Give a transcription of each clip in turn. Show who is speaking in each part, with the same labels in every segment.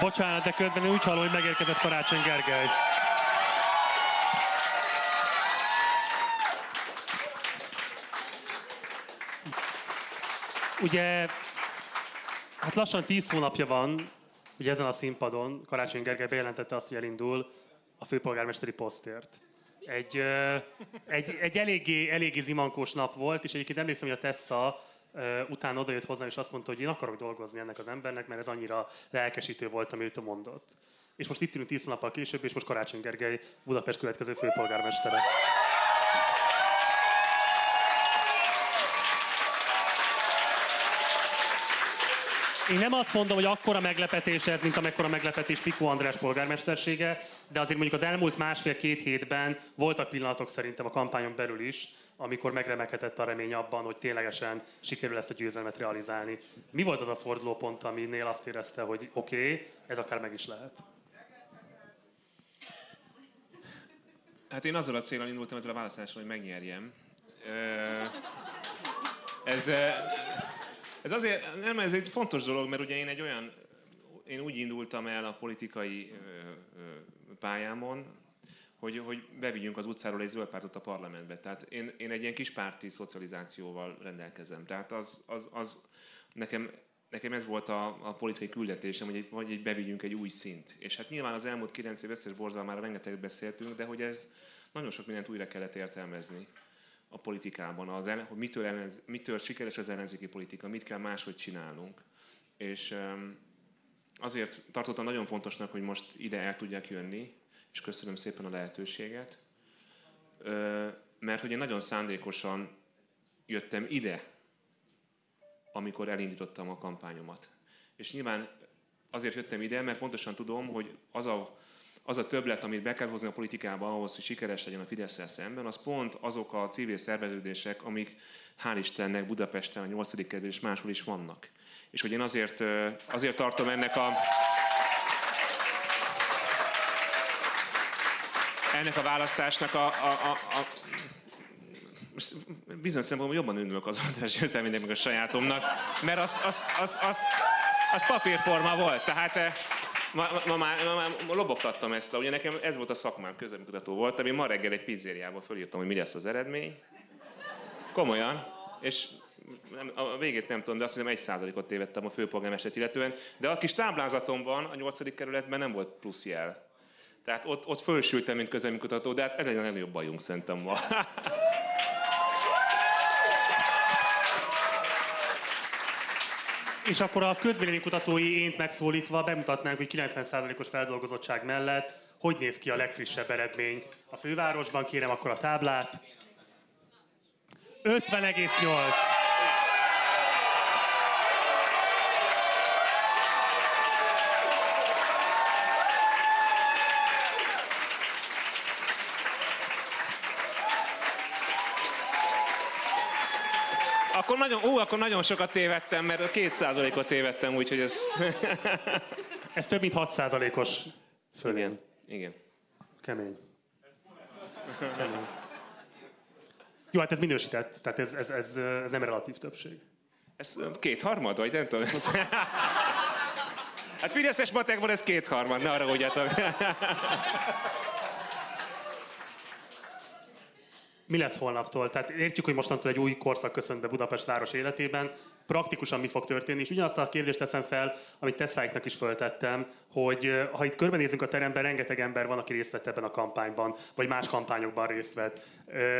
Speaker 1: Bocsánat, de közben úgy hallom, hogy megérkezett Karácsony Gergely. Ugye, hát lassan tíz hónapja van, ugye ezen a színpadon Karácsony Gergely bejelentette azt, hogy elindul a főpolgármesteri posztért. Egy, egy, egy eléggé, eléggé zimankós nap volt, és egyébként emlékszem, hogy a Tessa utána odajött hozzám, és azt mondta, hogy én akarok dolgozni ennek az embernek, mert ez annyira lelkesítő volt, amit ő mondott. És most itt ülünk tíz nappal később, és most Karácsony Gergely, Budapest következő főpolgármestere. Én nem azt mondom, hogy akkora meglepetés ez, mint amekkora meglepetés Pikó András polgármestersége, de azért mondjuk az elmúlt másfél-két hétben voltak pillanatok szerintem a kampányon belül is, amikor megremekedett a remény abban, hogy ténylegesen sikerül ezt a győzelmet realizálni. Mi volt az a fordulópont, aminél azt érezte, hogy oké, okay, ez akár meg is lehet?
Speaker 2: Hát én azzal a célral indultam ezzel a választással, hogy megnyerjem. Ez, ez azért, nem, ez egy fontos dolog, mert ugye én egy olyan, én úgy indultam el a politikai pályámon, hogy, hogy bevigyünk az utcáról egy zöld pártot a parlamentbe. Tehát én, én egy ilyen kis párti szocializációval rendelkezem. Tehát az, az, az nekem, nekem ez volt a, a politikai küldetésem, hogy egy, hogy egy bevigyünk egy új szint. És hát nyilván az elmúlt kilenc év összes borzalmára rengeteget beszéltünk, de hogy ez nagyon sok mindent újra kellett értelmezni a politikában, az, hogy mitől, ellenz, mitől sikeres az ellenzéki politika, mit kell máshogy csinálnunk. És azért tartottam nagyon fontosnak, hogy most ide el tudjak jönni, és köszönöm szépen a lehetőséget, mert hogy én nagyon szándékosan jöttem ide, amikor elindítottam a kampányomat. És nyilván azért jöttem ide, mert pontosan tudom, hogy az a az a többlet, amit be kell hozni a politikába ahhoz, hogy sikeres legyen a fidesz szemben, az pont azok a civil szerveződések, amik hál' Istennek Budapesten, a 8. kerül és máshol is vannak. És hogy én azért, azért tartom ennek a ennek a választásnak a, a, a, a bizonyos szempontból jobban ünülök az András győzelmének, meg a sajátomnak, mert az, az, az, az, az papírforma volt. Tehát Ma, ma, ma, ma, ma lobogtattam ezt, ugye nekem ez volt a szakmám, közlemikutató voltam, én ma reggel egy pizzériába fölírtam, hogy mi lesz az eredmény. Komolyan. És a végét nem tudom, de azt hiszem egy százalékot tévedtem a főpolgármestert illetően. De a kis táblázatomban, a nyolcadik kerületben nem volt plusz jel. Tehát ott, ott fölsültem, mint közlemikutató, de hát ez egy nagyon bajunk szerintem ma.
Speaker 1: És akkor a közvéleménykutatói ént megszólítva bemutatnánk, hogy 90%-os feldolgozottság mellett hogy néz ki a legfrissebb eredmény. A fővárosban kérem akkor a táblát. 50,8.
Speaker 2: Akkor nagyon, ó, akkor nagyon sokat tévedtem, mert két százalékot tévedtem, úgyhogy ez...
Speaker 1: ez több mint 6 százalékos
Speaker 2: Igen. Igen.
Speaker 1: Kemény. Kemény. Jó, hát ez minősített, tehát ez, ez, ez, ez nem relatív többség.
Speaker 2: Ez kétharmad, vagy nem tudom? Ez... Hát Fideszes matekban ez kétharmad, ne arra ugyatok.
Speaker 1: Mi lesz holnaptól. Tehát értjük, hogy mostantól egy új korszak köszönt be Budapest város életében, praktikusan mi fog történni, és ugyanazt a kérdést teszem fel, amit Tesszáiknak is föltettem, hogy ha itt körbenézünk a teremben, rengeteg ember van, aki részt vett ebben a kampányban, vagy más kampányokban részt vett.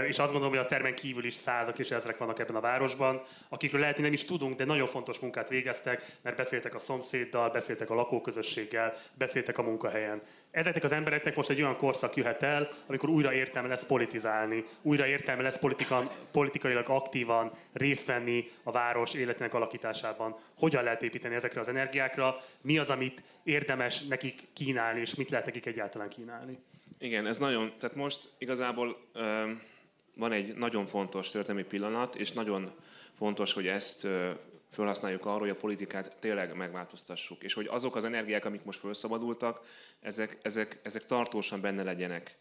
Speaker 1: És azt gondolom, hogy a termen kívül is százak és ezrek vannak ebben a városban, akikről lehet, hogy nem is tudunk, de nagyon fontos munkát végeztek, mert beszéltek a szomszéddal, beszéltek a lakóközösséggel, beszéltek a munkahelyen. Ezeknek az embereknek most egy olyan korszak jöhet el, amikor újra értelme lesz politizálni, újra értelme lesz politika, politikailag aktívan részt venni a város életének alakításában. Hogyan lehet építeni ezekre az energiákra, mi az, amit érdemes nekik kínálni, és mit lehet nekik egyáltalán kínálni?
Speaker 2: Igen, ez nagyon, tehát most igazából ö, van egy nagyon fontos történelmi pillanat, és nagyon fontos, hogy ezt ö, felhasználjuk arra, hogy a politikát tényleg megváltoztassuk, és hogy azok az energiák, amik most felszabadultak, ezek, ezek, ezek tartósan benne legyenek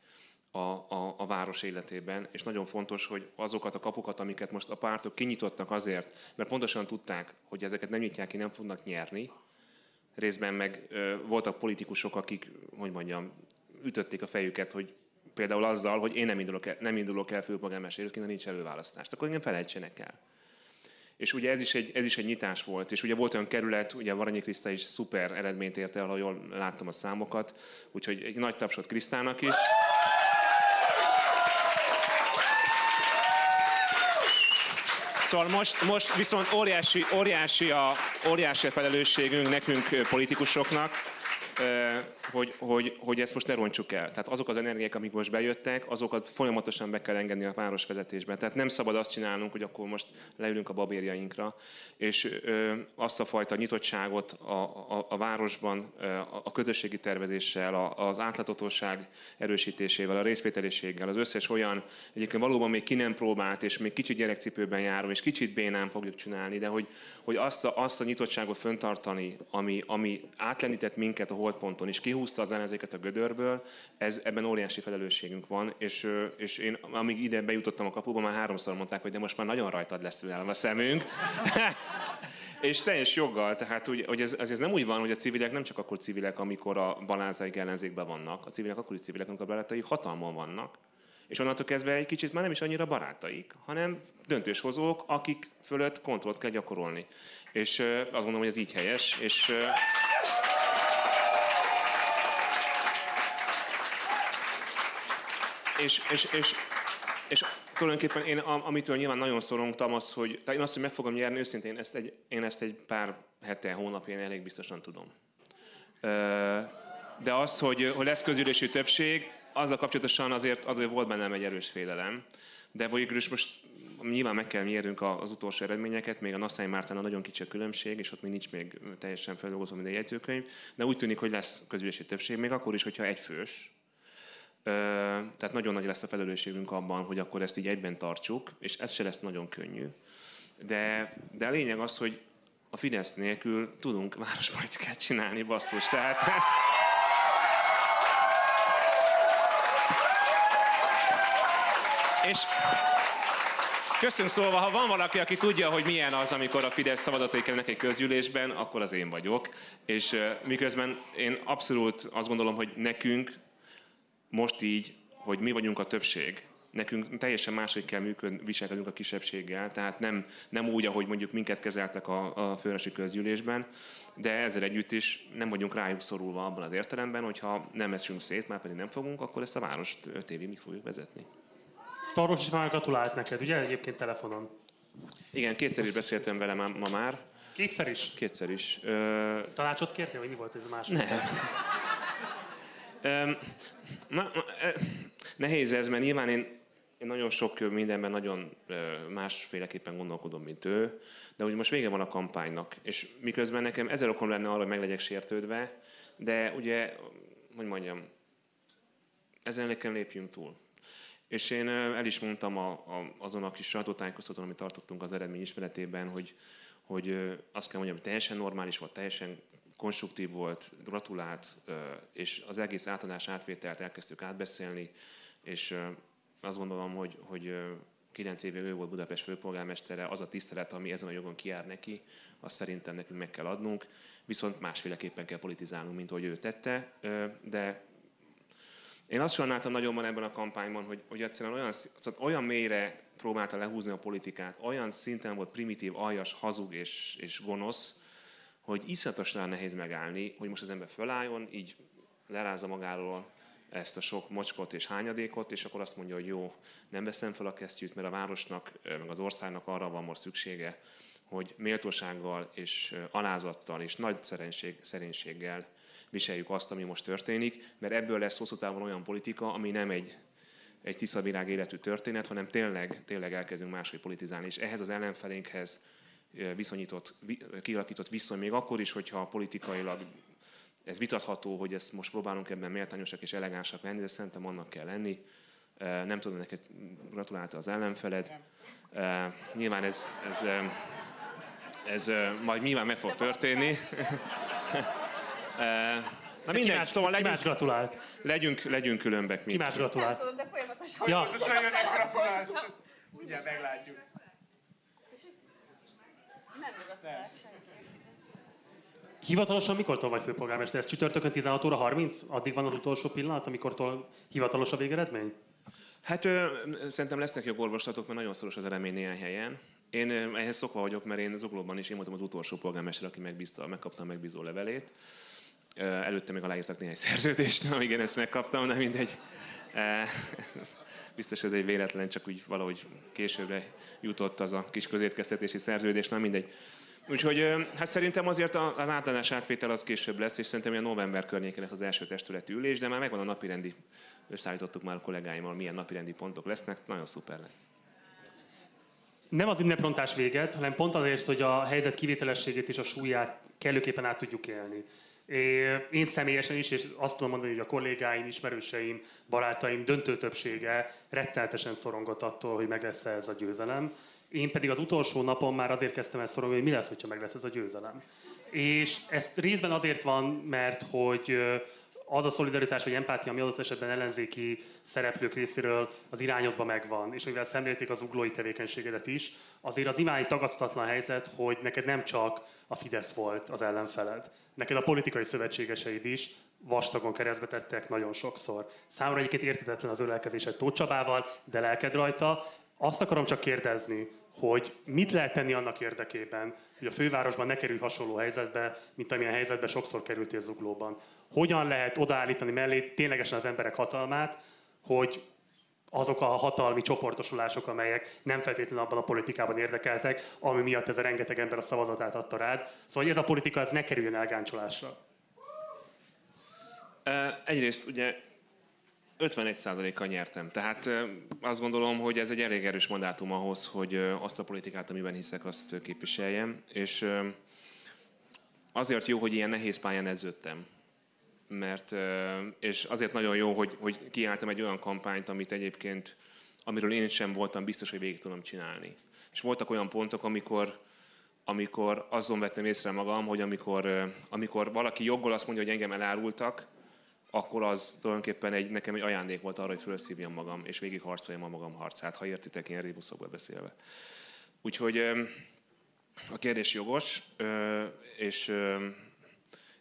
Speaker 2: a, a, a város életében, és nagyon fontos, hogy azokat a kapukat, amiket most a pártok kinyitottak azért, mert pontosan tudták, hogy ezeket nem nyitják ki, nem fognak nyerni, részben meg voltak politikusok, akik, hogy mondjam, ütötték a fejüket, hogy például azzal, hogy én nem indulok el, nem indulok el főpolgármesterként, nincs előválasztást. Akkor engem felejtsenek el. És ugye ez is, egy, ez is egy nyitás volt. És ugye volt olyan kerület, ugye Varanyi Kriszta is szuper eredményt érte el, ha jól láttam a számokat. Úgyhogy egy nagy tapsot Krisztának is. Szóval most, most viszont óriási, óriási, a, óriási a felelősségünk nekünk politikusoknak, hogy, hogy, hogy ezt most ne roncsuk el. Tehát azok az energiák, amik most bejöttek, azokat folyamatosan be kell engedni a városvezetésben. Tehát nem szabad azt csinálnunk, hogy akkor most leülünk a babérjainkra, és azt a fajta nyitottságot a, a, a városban, a közösségi tervezéssel, az átláthatóság erősítésével, a részvételiséggel, az összes olyan, egyébként valóban még ki nem próbált, és még kicsit gyerekcipőben járom, és kicsit bénán fogjuk csinálni, de hogy, hogy azt, a, azt a nyitottságot föntartani, ami, ami átlendített minket a holdponton, és kihúzta az ellenzéket a gödörből, ez, ebben óriási felelősségünk van, és, és én amíg ide bejutottam a kapuba, már háromszor mondták, hogy de most már nagyon rajtad lesz a szemünk. és teljes joggal, tehát úgy, hogy ez, ez, ez, nem úgy van, hogy a civilek nem csak akkor civilek, amikor a balátaik ellenzékben vannak, a civilek akkor is civilek, amikor a barátaik hatalmon vannak. És onnantól kezdve egy kicsit már nem is annyira barátaik, hanem döntéshozók, akik fölött kontrollt kell gyakorolni. És azt gondolom, hogy ez így helyes, és és, és, és, és tulajdonképpen én, amitől nyilván nagyon szorongtam, az, hogy tehát én azt, hogy meg fogom nyerni, őszintén ezt egy, én ezt egy pár hete, hónapján elég biztosan tudom. De az, hogy, hogy lesz közülési többség, azzal kapcsolatosan azért, azért volt bennem egy erős félelem. De végül is most nyilván meg kell mérnünk az utolsó eredményeket, még a Nassai Mártánál nagyon kicsi a különbség, és ott még nincs még teljesen feldolgozva minden jegyzőkönyv, de úgy tűnik, hogy lesz közülési többség, még akkor is, hogyha egy fős, tehát nagyon nagy lesz a felelősségünk abban, hogy akkor ezt így egyben tartsuk, és ez se lesz nagyon könnyű. De, de a lényeg az, hogy a Fidesz nélkül tudunk várospolitikát csinálni, basszus. Tehát... És Köszönöm szóval, ha van valaki, aki tudja, hogy milyen az, amikor a Fidesz szavazatai kerülnek egy közgyűlésben, akkor az én vagyok. És miközben én abszolút azt gondolom, hogy nekünk, most így, hogy mi vagyunk a többség, nekünk teljesen máshogy kell működni, viselkedünk a kisebbséggel, tehát nem, nem úgy, ahogy mondjuk minket kezeltek a, a főresi közgyűlésben, de ezzel együtt is nem vagyunk rájuk szorulva abban az értelemben, hogyha nem esünk szét, már pedig nem fogunk, akkor ezt a várost öt évig mi fogjuk vezetni.
Speaker 1: Tarvos is már gratulált neked, ugye egyébként telefonon?
Speaker 2: Igen, kétszer is beszéltem vele ma, ma már.
Speaker 1: Kétszer is?
Speaker 2: Kétszer is. Ö...
Speaker 1: Tanácsot kértél, hogy mi volt ez a másik?
Speaker 2: Nem. Na, nehéz ez, mert nyilván én, én nagyon sok mindenben nagyon másféleképpen gondolkodom, mint ő, de úgy most vége van a kampánynak, és miközben nekem ezer okom lenne arra, hogy meg legyek sértődve, de ugye, hogy mondjam, ezen nekem lépjünk túl. És én el is mondtam a, a, azon a kis sajtótájékoztatón, amit tartottunk az eredmény ismeretében, hogy, hogy azt kell mondjam, hogy teljesen normális volt, teljesen konstruktív volt, gratulált, és az egész átadás átvételt elkezdtük átbeszélni, és azt gondolom, hogy, hogy 9 éve ő volt Budapest főpolgármestere, az a tisztelet, ami ezen a jogon kiár neki, azt szerintem nekünk meg kell adnunk, viszont másféleképpen kell politizálnunk, mint ahogy ő tette, de én azt sajnáltam nagyonban ebben a kampányban, hogy, hogy egyszerűen olyan, olyan mélyre próbálta lehúzni a politikát, olyan szinten volt primitív, aljas, hazug és, és gonosz, hogy iszonyatosan nehéz megállni, hogy most az ember fölálljon, így lerázza magáról ezt a sok mocskot és hányadékot, és akkor azt mondja, hogy jó, nem veszem fel a kesztyűt, mert a városnak, meg az országnak arra van most szüksége, hogy méltósággal és alázattal és nagy szerénység, szerénységgel viseljük azt, ami most történik, mert ebből lesz hosszú távon olyan politika, ami nem egy, egy tiszavirág életű történet, hanem tényleg, tényleg elkezdünk máshogy politizálni. És ehhez az ellenfelénkhez viszonyított, kialakított viszony, még akkor is, hogyha politikailag ez vitatható, hogy ezt most próbálunk ebben méltányosak és elegánsak lenni, de szerintem annak kell lenni. Nem tudom, neked gratulálta az ellenfeled. Nyilván ez, ez, ez majd nyilván meg fog történni.
Speaker 1: Na mindegy, szóval legyünk, gratulált?
Speaker 2: Legyünk, legyünk különbek.
Speaker 1: Ki más gratulált?
Speaker 3: Nem tudom, de folyamatosan.
Speaker 1: Ja.
Speaker 3: Folyamatosan gratulált. Ugye meglátjuk. Senki.
Speaker 1: Hivatalosan mikortól vagy főpolgármester? Ez csütörtökön 16 óra 30? Addig van az utolsó pillanat, amikor hivatalos a végeredmény?
Speaker 2: Hát ö, szerintem lesznek jobb orvoslatok, mert nagyon szoros az eredmény néhány helyen. Én ö, ehhez szokva vagyok, mert én Zuglóban is én voltam az utolsó polgármester, aki megbízta, megkapta a megbízó levelét. Ö, előtte még aláírtak néhány szerződést, amíg én ezt megkaptam, de mindegy. Biztos ez egy véletlen, csak úgy valahogy későbbre jutott az a kis közétkeztetési szerződés, nem mindegy. Úgyhogy hát szerintem azért az általános átvétel az később lesz, és szerintem a november környékén lesz az első testületi ülés, de már megvan a napirendi, összeállítottuk már a kollégáimmal, milyen napirendi pontok lesznek, nagyon szuper lesz.
Speaker 1: Nem az ünneprontás véget, hanem pont azért, hogy a helyzet kivételességét és a súlyát kellőképpen át tudjuk élni. Én személyesen is, és azt tudom mondani, hogy a kollégáim, ismerőseim, barátaim döntő többsége rettenetesen szorongott attól, hogy meg lesz ez a győzelem. Én pedig az utolsó napon már azért kezdtem el szorongani, hogy mi lesz, hogyha meg lesz ez a győzelem. És ez részben azért van, mert hogy az a szolidaritás vagy empátia, ami adott esetben ellenzéki szereplők részéről az irányodba megvan, és mivel szemlélték az uglói tevékenységedet is, azért az imány tagadhatatlan helyzet, hogy neked nem csak a Fidesz volt az ellenfeled, neked a politikai szövetségeseid is vastagon keresztbe tettek nagyon sokszor. Számomra egyébként értetetlen az ölelkezésed Tóth Csabával, de lelked rajta. Azt akarom csak kérdezni, hogy mit lehet tenni annak érdekében, hogy a fővárosban ne kerül hasonló helyzetbe, mint amilyen helyzetbe sokszor kerültél zuglóban. Hogyan lehet odaállítani mellé ténylegesen az emberek hatalmát, hogy azok a hatalmi csoportosulások, amelyek nem feltétlenül abban a politikában érdekeltek, ami miatt ez a rengeteg ember a szavazatát adta rád. Szóval, hogy ez a politika ez ne kerüljön elgáncsolásra.
Speaker 2: Egyrészt ugye 51%-kal nyertem. Tehát azt gondolom, hogy ez egy elég erős mandátum ahhoz, hogy azt a politikát, amiben hiszek, azt képviseljem. És azért jó, hogy ilyen nehéz pályán edződtem. Mert, és azért nagyon jó, hogy, hogy kiálltam egy olyan kampányt, amit egyébként, amiről én sem voltam biztos, hogy végig tudom csinálni. És voltak olyan pontok, amikor, amikor azon vettem észre magam, hogy amikor, amikor valaki joggal azt mondja, hogy engem elárultak, akkor az tulajdonképpen egy, nekem egy ajándék volt arra, hogy felszívjam magam, és végig harcoljam a magam harcát, ha értitek, ilyen rébuszokból beszélve. Úgyhogy a kérdés jogos, és,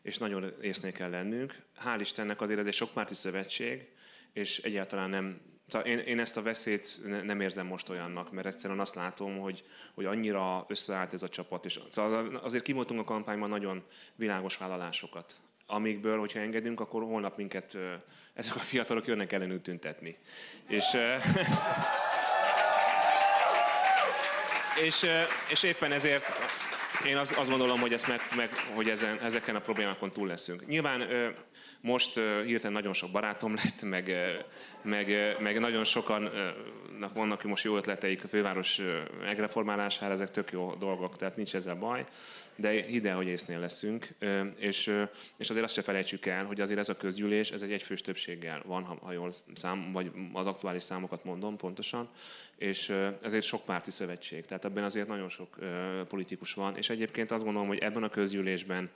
Speaker 2: és nagyon észnél kell lennünk. Hál' Istennek azért ez egy sokpárti szövetség, és egyáltalán nem én, én ezt a veszélyt nem érzem most olyannak, mert egyszerűen azt látom, hogy, hogy annyira összeállt ez a csapat, és szóval azért kimondtunk a kampányban nagyon világos vállalásokat amikből, hogyha engedünk, akkor holnap minket ezek a fiatalok jönnek ellenünk tüntetni. És, és, és éppen ezért én azt, azt gondolom, hogy, ezt meg, meg, hogy ezen, ezeken a problémákon túl leszünk. Nyilván most hirtelen nagyon sok barátom lett, meg, meg, meg nagyon sokannak vannak most jó ötleteik a főváros megreformálására, ezek tök jó dolgok, tehát nincs ezzel baj de ide, hogy észnél leszünk, és, és azért azt se felejtsük el, hogy azért ez a közgyűlés, ez egy egyfős többséggel van, ha, ha jól szám, vagy az aktuális számokat mondom pontosan, és ez egy sok párti szövetség, tehát ebben azért nagyon sok politikus van, és egyébként azt gondolom, hogy ebben a közgyűlésben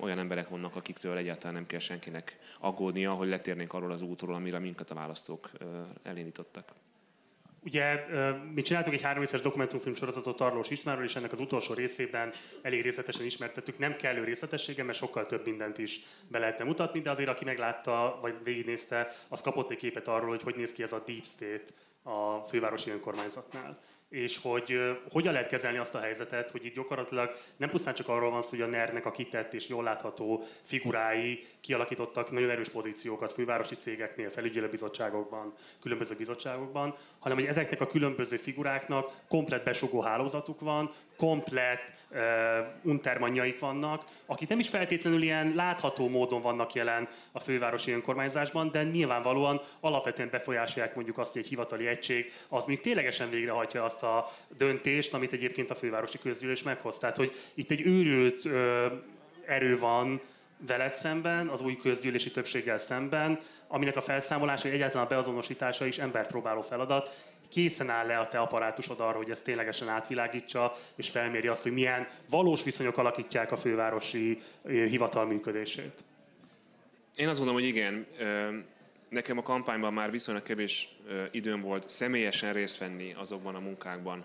Speaker 2: olyan emberek vannak, akiktől egyáltalán nem kell senkinek aggódnia, hogy letérnénk arról az útról, amire minket a választók elindítottak.
Speaker 1: Ugye mi csináltuk egy három részes dokumentumfilm sorozatot Tarlós Istvánról, és ennek az utolsó részében elég részletesen ismertettük. Nem kellő részletessége, mert sokkal több mindent is be lehetne mutatni, de azért aki meglátta, vagy végignézte, az kapott egy képet arról, hogy hogy néz ki ez a Deep State a fővárosi önkormányzatnál és hogy hogyan lehet kezelni azt a helyzetet, hogy itt gyakorlatilag nem pusztán csak arról van szó, hogy a ner a kitett és jól látható figurái kialakítottak nagyon erős pozíciókat fővárosi cégeknél, felügyelőbizottságokban, különböző bizottságokban, hanem hogy ezeknek a különböző figuráknak komplet besugó hálózatuk van, komplet uh, untermanjaik vannak, akik nem is feltétlenül ilyen látható módon vannak jelen a fővárosi önkormányzásban, de nyilvánvalóan alapvetően befolyásolják mondjuk azt, hogy egy hivatali egység az még ténylegesen végrehajtja azt a döntést, amit egyébként a fővárosi közgyűlés meghoz. Tehát, hogy itt egy őrült uh, erő van, veled szemben, az új közgyűlési többséggel szemben, aminek a felszámolása, egyáltalán a beazonosítása is embert próbáló feladat, készen áll le a te apparátusod arra, hogy ezt ténylegesen átvilágítsa, és felméri azt, hogy milyen valós viszonyok alakítják a fővárosi hivatal működését?
Speaker 2: Én azt gondolom, hogy igen. Nekem a kampányban már viszonylag kevés időm volt személyesen részt venni azokban a munkákban,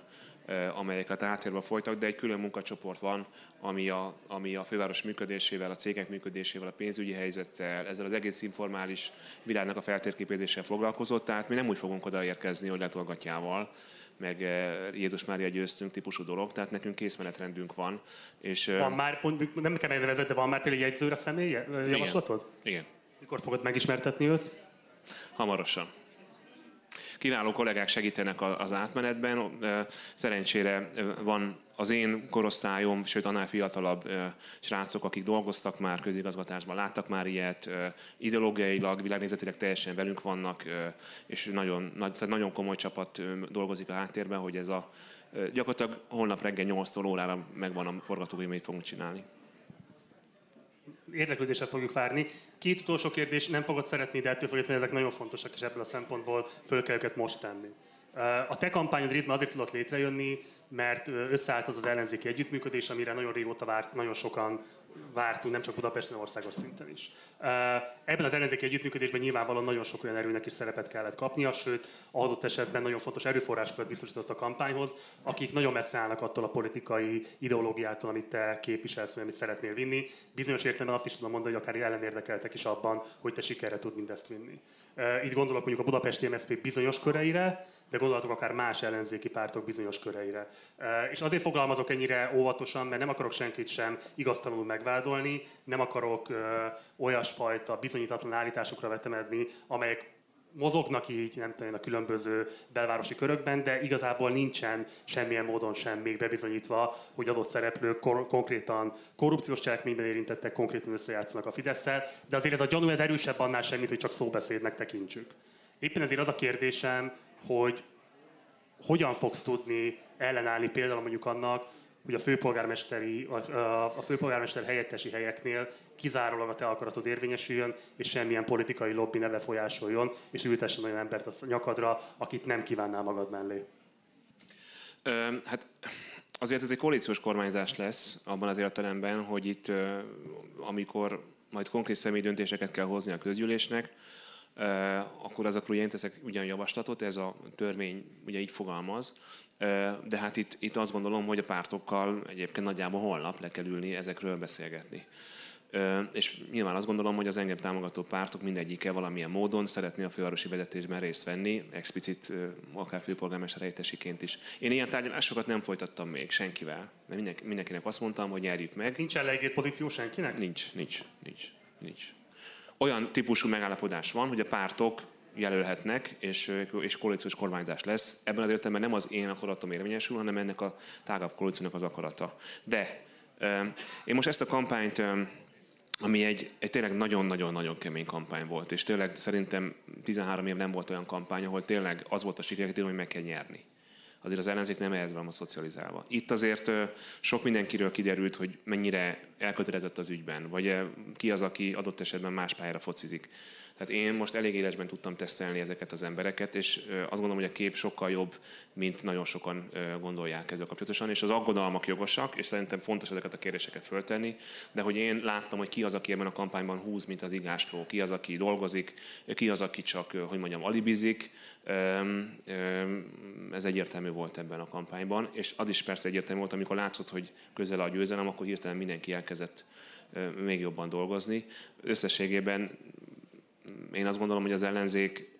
Speaker 2: amelyeket áttérve folytak, de egy külön munkacsoport van, ami a, ami a főváros működésével, a cégek működésével, a pénzügyi helyzettel, ezzel az egész informális világnak a feltérképéséssel foglalkozott, tehát mi nem úgy fogunk odaérkezni, hogy letolgatjával, meg Jézus Mária győztünk típusú dolog, tehát nekünk készmenetrendünk van. És,
Speaker 1: van már, nem kell megnevezed, de van már például egy jegyzőre személye javaslatod?
Speaker 2: Igen. Igen.
Speaker 1: Mikor fogod megismertetni őt?
Speaker 2: Hamarosan. Kiváló kollégák segítenek az átmenetben. Szerencsére van az én korosztályom, sőt annál fiatalabb srácok, akik dolgoztak már közigazgatásban, láttak már ilyet, ideológiailag, világnézetileg teljesen velünk vannak, és nagyon, nagyon komoly csapat dolgozik a háttérben, hogy ez a gyakorlatilag holnap reggel 8 órára megvan a forgatókönyv, amit fogunk csinálni
Speaker 1: érdeklődéssel fogjuk várni. Két utolsó kérdés, nem fogod szeretni, de ettől függetlenül ezek nagyon fontosak, és ebből a szempontból föl kell őket most tenni. A te kampányod részben azért tudott létrejönni, mert összeállt az az ellenzéki együttműködés, amire nagyon régóta várt, nagyon sokan vártunk, nem csak Budapesten, országos szinten is. Ebben az ellenzéki együttműködésben nyilvánvalóan nagyon sok olyan erőnek is szerepet kellett kapnia, sőt, adott esetben nagyon fontos erőforrásokat biztosított a kampányhoz, akik nagyon messze állnak attól a politikai ideológiától, amit te képviselsz, vagy amit szeretnél vinni. Bizonyos értelemben azt is tudom mondani, hogy akár ellenérdekeltek is abban, hogy te sikerre tud mindezt vinni. Itt gondolok mondjuk a budapesti MSZP bizonyos köreire, de gondolatok akár más ellenzéki pártok bizonyos köreire. És azért fogalmazok ennyire óvatosan, mert nem akarok senkit sem igaztalanul megvádolni, nem akarok olyasfajta bizonyítatlan állításokra vetemedni, amelyek mozognak így, nem tudom, a különböző belvárosi körökben, de igazából nincsen semmilyen módon sem még bebizonyítva, hogy adott szereplők kor- konkrétan korrupciós cselekményben érintettek, konkrétan összejátszanak a fidesz de azért ez a gyanú ez erősebb annál semmit, hogy csak szóbeszédnek tekintsük. Éppen ezért az a kérdésem, hogy hogyan fogsz tudni ellenállni például mondjuk annak, hogy a főpolgármesteri, a, a főpolgármester helyettesi helyeknél kizárólag a te akaratod érvényesüljön, és semmilyen politikai lobby ne befolyásoljon, és ültessen olyan embert a nyakadra, akit nem kívánnál magad mellé.
Speaker 2: Ö, hát azért ez egy koalíciós kormányzás lesz abban az értelemben, hogy itt, amikor majd konkrét személy döntéseket kell hozni a közgyűlésnek, akkor azokról én teszek ugyan javaslatot, ez a törvény ugye így fogalmaz, de hát itt, itt azt gondolom, hogy a pártokkal egyébként nagyjából holnap le kell ülni ezekről beszélgetni. És nyilván azt gondolom, hogy az engem támogató pártok mindegyike valamilyen módon szeretné a fővárosi vezetésben részt venni, explicit, akár főpolgármester helyettesiként is. Én ilyen tárgyalásokat nem folytattam még senkivel, mert mindenkinek azt mondtam, hogy nyerjük meg.
Speaker 1: Nincs elég pozíció senkinek?
Speaker 2: Nincs, nincs, nincs, nincs olyan típusú megállapodás van, hogy a pártok jelölhetnek, és, és koalíciós kormányzás lesz. Ebben az értelemben nem az én akaratom érvényesül, hanem ennek a tágabb koalíciónak az akarata. De én most ezt a kampányt, ami egy, egy tényleg nagyon-nagyon-nagyon kemény kampány volt, és tényleg szerintem 13 év nem volt olyan kampány, ahol tényleg az volt a siker, hogy meg kell nyerni azért az ellenzék nem ehhez van a szocializálva. Itt azért sok mindenkiről kiderült, hogy mennyire elkötelezett az ügyben, vagy ki az, aki adott esetben más pályára focizik. Tehát én most elég élesben tudtam tesztelni ezeket az embereket, és azt gondolom, hogy a kép sokkal jobb, mint nagyon sokan gondolják ezzel kapcsolatosan, és az aggodalmak jogosak, és szerintem fontos ezeket a kérdéseket föltenni, de hogy én láttam, hogy ki az, aki ebben a kampányban húz, mint az igástól, ki az, aki dolgozik, ki az, aki csak, hogy mondjam, alibizik, ez egyértelmű volt ebben a kampányban, és az is persze egyértelmű volt, amikor látszott, hogy közel a győzelem, akkor hirtelen mindenki elkezdett még jobban dolgozni. Összességében én azt gondolom, hogy az ellenzék,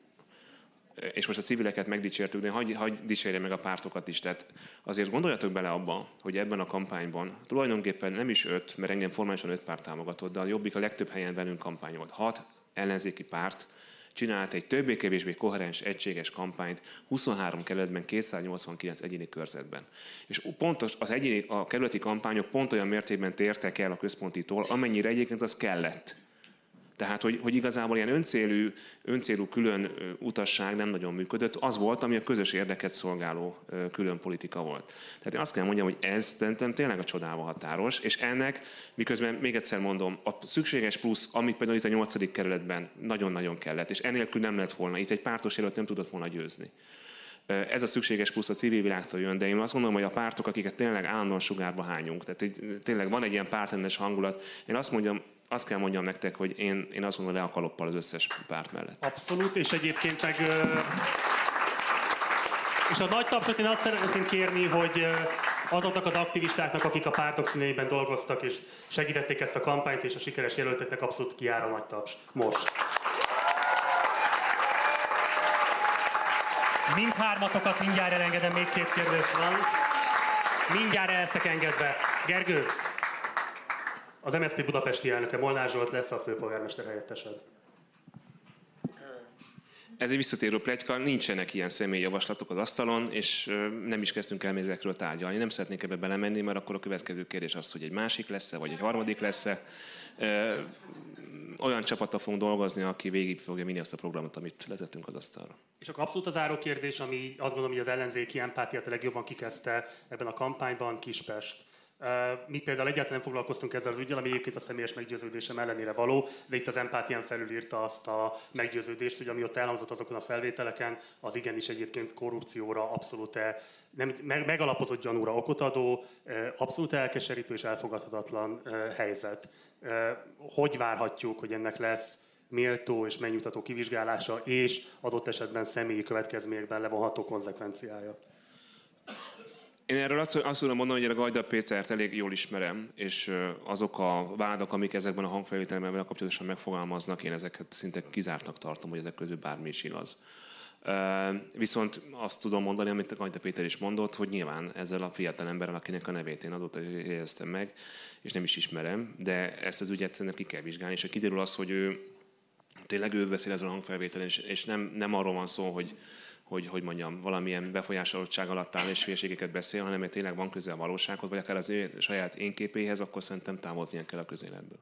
Speaker 2: és most a civileket megdicsértük, de hagyj, hagy dicsérje meg a pártokat is. Tehát azért gondoljatok bele abba, hogy ebben a kampányban tulajdonképpen nem is öt, mert engem formálisan öt párt támogatott, de a Jobbik a legtöbb helyen velünk kampányolt. Hat ellenzéki párt csinált egy többé-kevésbé koherens, egységes kampányt 23 kerületben, 289 egyéni körzetben. És pontos az egyéni, a kerületi kampányok pont olyan mértékben tértek el a központitól, amennyire egyébként az kellett tehát, hogy, hogy igazából ilyen öncélú, öncélú külön utasság nem nagyon működött, az volt, ami a közös érdeket szolgáló külön politika volt. Tehát én azt kell mondjam, hogy ez szerintem tényleg a csodával határos, és ennek, miközben még egyszer mondom, a szükséges plusz, amit például itt a nyolcadik kerületben nagyon-nagyon kellett, és enélkül nem lett volna, itt egy pártos jelölt nem tudott volna győzni. Ez a szükséges plusz a civil világtól jön, de én azt gondolom, hogy a pártok, akiket tényleg állandóan sugárba hányunk, tehát tényleg van egy ilyen pártendes hangulat, én azt mondjam, azt kell mondjam nektek, hogy én, én azt mondom, le a kaloppal az összes párt mellett.
Speaker 1: Abszolút, és egyébként meg És a nagy tapsot én azt szeretném kérni, hogy azoknak az aktivistáknak, akik a pártok színeiben dolgoztak, és segítették ezt a kampányt, és a sikeres jelölteknek abszolút kiáll a nagy taps. Most. Mindhármatokat mindjárt elengedem, még két kérdés van. Mindjárt el engedve. Gergő, az MSZP budapesti elnöke Molnár Zsolt lesz a főpolgármester helyettesed.
Speaker 2: Ez egy visszatérő plegyka, nincsenek ilyen személyjavaslatok az asztalon, és nem is kezdtünk el ezekről tárgyalni. Nem szeretnék ebbe belemenni, mert akkor a következő kérdés az, hogy egy másik lesz-e, vagy egy harmadik lesz-e. Olyan csapata fogunk dolgozni, aki végig fogja vinni azt a programot, amit letettünk az asztalra.
Speaker 1: És akkor abszolút az záró kérdés, ami azt gondolom, hogy az ellenzéki empátiát a legjobban kikezdte ebben a kampányban, Kispest. Mi például egyáltalán nem foglalkoztunk ezzel az ügyel, ami egyébként a személyes meggyőződésem ellenére való, de itt az empátián felülírta azt a meggyőződést, hogy ami ott elhangzott azokon a felvételeken, az igenis egyébként korrupcióra abszolút -e, nem, megalapozott gyanúra okot adó, abszolút elkeserítő és elfogadhatatlan helyzet. Hogy várhatjuk, hogy ennek lesz méltó és megnyugtató kivizsgálása, és adott esetben személyi következményekben levonható konzekvenciája?
Speaker 2: Én erről azt, azt tudom mondani, hogy a Gajda Pétert elég jól ismerem, és azok a vádak, amik ezekben a hangfelvételben kapcsolatosan megfogalmaznak, én ezeket szinte kizártnak tartom, hogy ezek közül bármi is igaz. Viszont azt tudom mondani, amit a Gajda Péter is mondott, hogy nyilván ezzel a fiatal emberrel, akinek a nevét én adott, jegyeztem meg, és nem is ismerem, de ezt az ügyet szerintem ki kell vizsgálni, és ha kiderül az, hogy ő tényleg ő beszél ezzel a hangfelvételen, és, és nem, nem arról van szó, hogy hogy, hogy mondjam, valamilyen befolyásolottság alatt áll és félségeket beszél, hanem tényleg van közel a valósághoz, vagy akár az ő saját én képéhez, akkor szerintem távoznia kell a közéletből.